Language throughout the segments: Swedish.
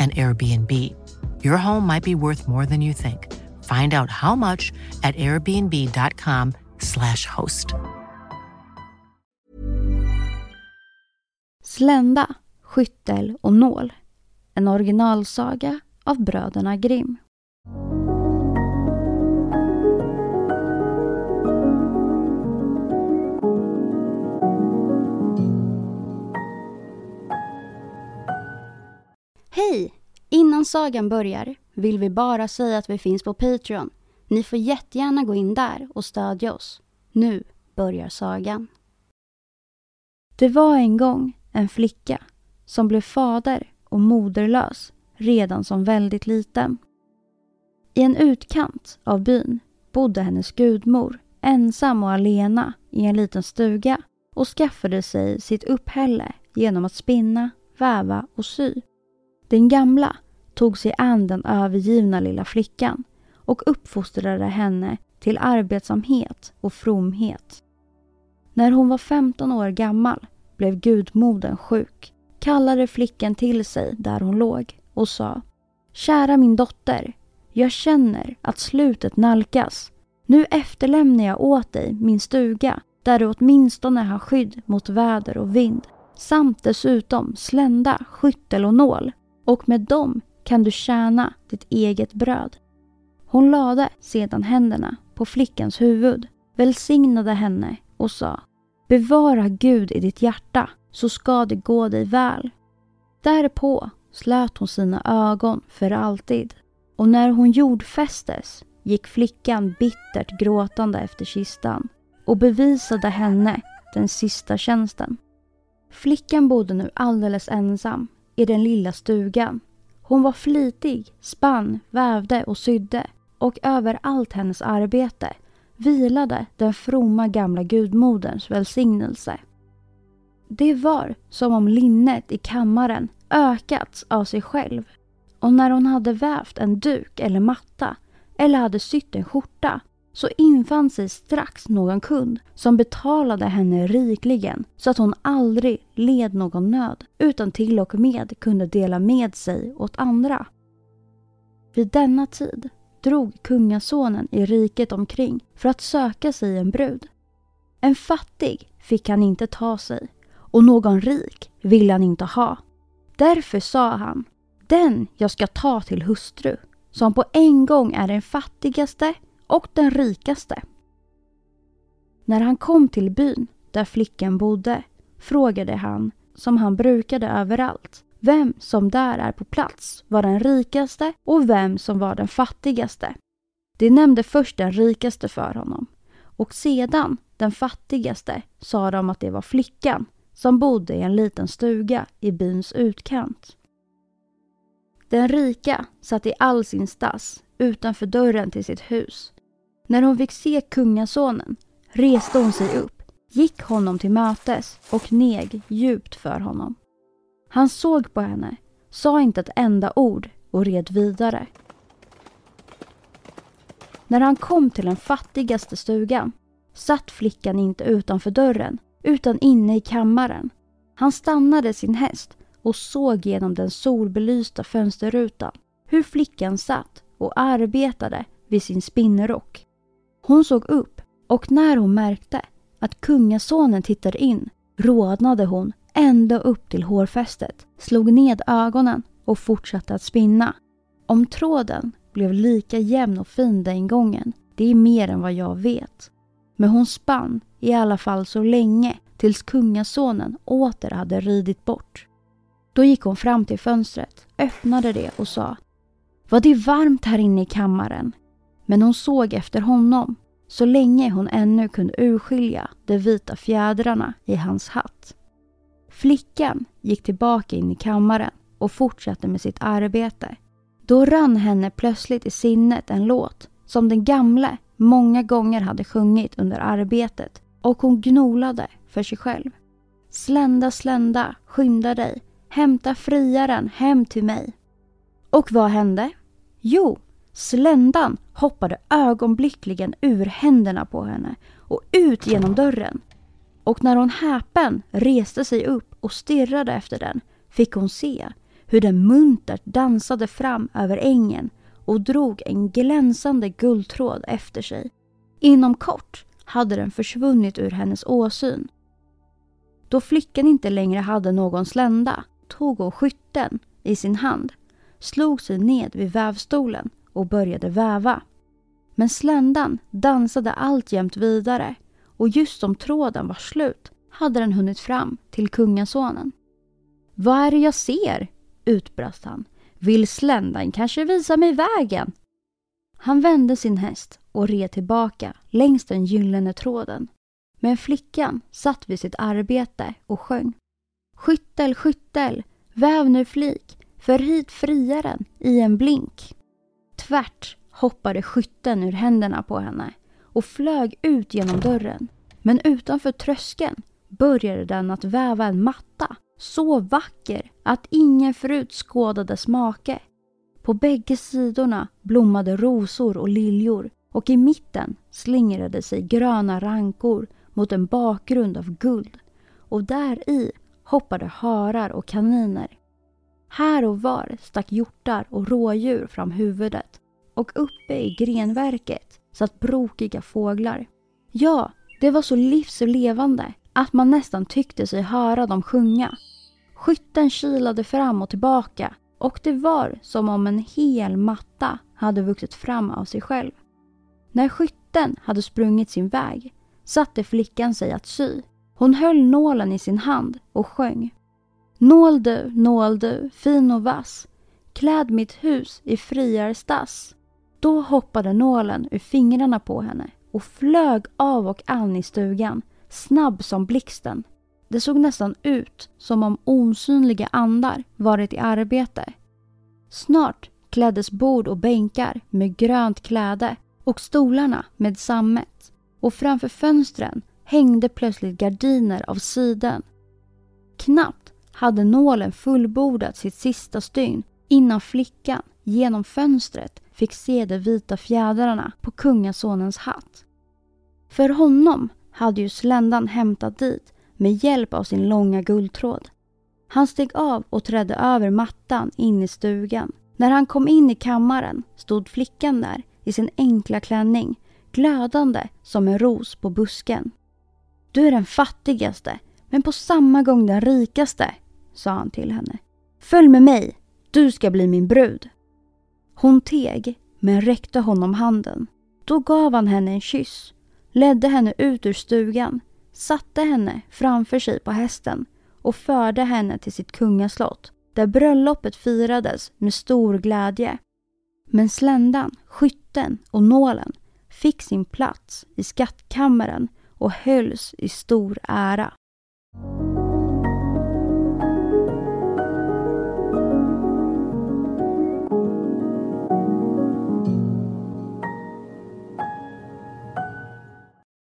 and Airbnb. Your home might be worth more than you think. Find out how much at airbnb.com slash host. Slända, skyttel och nål. En originalsaga av bröderna Grimm. Hej! Innan sagan börjar vill vi bara säga att vi finns på Patreon. Ni får jättegärna gå in där och stödja oss. Nu börjar sagan. Det var en gång en flicka som blev fader och moderlös redan som väldigt liten. I en utkant av byn bodde hennes gudmor ensam och alena i en liten stuga och skaffade sig sitt uppehälle genom att spinna, väva och sy. Den gamla tog sig an den övergivna lilla flickan och uppfostrade henne till arbetsamhet och fromhet. När hon var 15 år gammal blev gudmodern sjuk, kallade flickan till sig där hon låg och sa Kära min dotter, jag känner att slutet nalkas. Nu efterlämnar jag åt dig min stuga där du åtminstone har skydd mot väder och vind samt dessutom slända, skyttel och nål och med dem kan du tjäna ditt eget bröd. Hon lade sedan händerna på flickans huvud, välsignade henne och sa Bevara Gud i ditt hjärta så ska det gå dig väl. Därpå slöt hon sina ögon för alltid och när hon jordfästes gick flickan bittert gråtande efter kistan och bevisade henne den sista tjänsten. Flickan bodde nu alldeles ensam i den lilla stugan. Hon var flitig, spann, vävde och sydde och över allt hennes arbete vilade den fromma gamla gudmoderns välsignelse. Det var som om linnet i kammaren ökats av sig själv och när hon hade vävt en duk eller matta eller hade sytt en skjorta så infann sig strax någon kund som betalade henne rikligen så att hon aldrig led någon nöd utan till och med kunde dela med sig åt andra. Vid denna tid drog kungasonen i riket omkring för att söka sig en brud. En fattig fick han inte ta sig och någon rik ville han inte ha. Därför sa han, den jag ska ta till hustru, som på en gång är den fattigaste och den rikaste. När han kom till byn där flickan bodde frågade han, som han brukade överallt, vem som där är på plats var den rikaste och vem som var den fattigaste. De nämnde först den rikaste för honom och sedan den fattigaste sa de att det var flickan som bodde i en liten stuga i byns utkant. Den rika satt i all sin stass utanför dörren till sitt hus när hon fick se kungasonen reste hon sig upp, gick honom till mötes och neg djupt för honom. Han såg på henne, sa inte ett enda ord och red vidare. När han kom till den fattigaste stugan satt flickan inte utanför dörren utan inne i kammaren. Han stannade sin häst och såg genom den solbelysta fönsterrutan hur flickan satt och arbetade vid sin spinnrock. Hon såg upp och när hon märkte att kungasonen tittade in rodnade hon ända upp till hårfästet, slog ned ögonen och fortsatte att spinna. Om tråden blev lika jämn och fin den gången, det är mer än vad jag vet. Men hon spann i alla fall så länge tills kungasonen åter hade ridit bort. Då gick hon fram till fönstret, öppnade det och sa Var det varmt här inne i kammaren? Men hon såg efter honom så länge hon ännu kunde urskilja de vita fjädrarna i hans hatt. Flickan gick tillbaka in i kammaren och fortsatte med sitt arbete. Då rann henne plötsligt i sinnet en låt som den gamle många gånger hade sjungit under arbetet och hon gnolade för sig själv. Slända, slända, skynda dig, hämta friaren hem till mig. Och vad hände? Jo, sländan hoppade ögonblickligen ur händerna på henne och ut genom dörren. Och när hon häpen reste sig upp och stirrade efter den fick hon se hur den muntert dansade fram över ängen och drog en glänsande guldtråd efter sig. Inom kort hade den försvunnit ur hennes åsyn. Då flickan inte längre hade någon slända tog hon skytten i sin hand, slog sig ned vid vävstolen och började väva. Men sländan dansade alltjämt vidare och just som tråden var slut hade den hunnit fram till kungasonen. Vad är det jag ser? utbrast han. Vill sländan kanske visa mig vägen? Han vände sin häst och red tillbaka längs den gyllene tråden. Men flickan satt vid sitt arbete och sjöng. Skyttel, skyttel, väv nu flik, för hit friaren i en blink. Tvärt hoppade skytten ur händerna på henne och flög ut genom dörren. Men utanför tröskeln började den att väva en matta så vacker att ingen förut skådade smake. På bägge sidorna blommade rosor och liljor och i mitten slingrade sig gröna rankor mot en bakgrund av guld och där i hoppade harar och kaniner. Här och var stack hjortar och rådjur fram huvudet och uppe i grenverket satt brokiga fåglar. Ja, det var så livslevande att man nästan tyckte sig höra dem sjunga. Skytten kilade fram och tillbaka och det var som om en hel matta hade vuxit fram av sig själv. När skytten hade sprungit sin väg satte flickan sig att sy. Hon höll nålen i sin hand och sjöng. Nål du, nål du, fin och vass, kläd mitt hus i friarstass. Då hoppade nålen ur fingrarna på henne och flög av och an i stugan, snabb som blixten. Det såg nästan ut som om osynliga andar varit i arbete. Snart kläddes bord och bänkar med grönt kläde och stolarna med sammet. Och framför fönstren hängde plötsligt gardiner av siden. Knappt hade nålen fullbordat sitt sista stygn innan flickan genom fönstret fick se de vita fjädrarna på kungasonens hatt. För honom hade ju sländan hämtat dit med hjälp av sin långa guldtråd. Han steg av och trädde över mattan in i stugan. När han kom in i kammaren stod flickan där i sin enkla klänning, glödande som en ros på busken. Du är den fattigaste, men på samma gång den rikaste, sa han till henne. Följ med mig, du ska bli min brud. Hon teg, men räckte honom handen. Då gav han henne en kyss, ledde henne ut ur stugan, satte henne framför sig på hästen och förde henne till sitt kungaslott där bröllopet firades med stor glädje. Men sländan, skytten och nålen fick sin plats i skattkammaren och hölls i stor ära.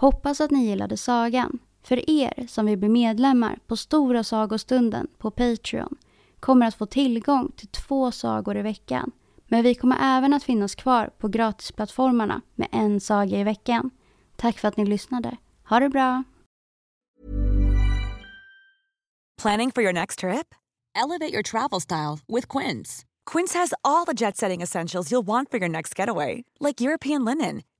Hoppas att ni gillade sagan. För er som vill bli medlemmar på Stora sagostunden på Patreon kommer att få tillgång till två sagor i veckan. Men vi kommer även att finnas kvar på gratisplattformarna med en saga i veckan. Tack för att ni lyssnade. Ha det bra! Planning for your next trip? Elevate your travel style with Quince. Quince has all the jet setting essentials you'll want for your next getaway, like European linen,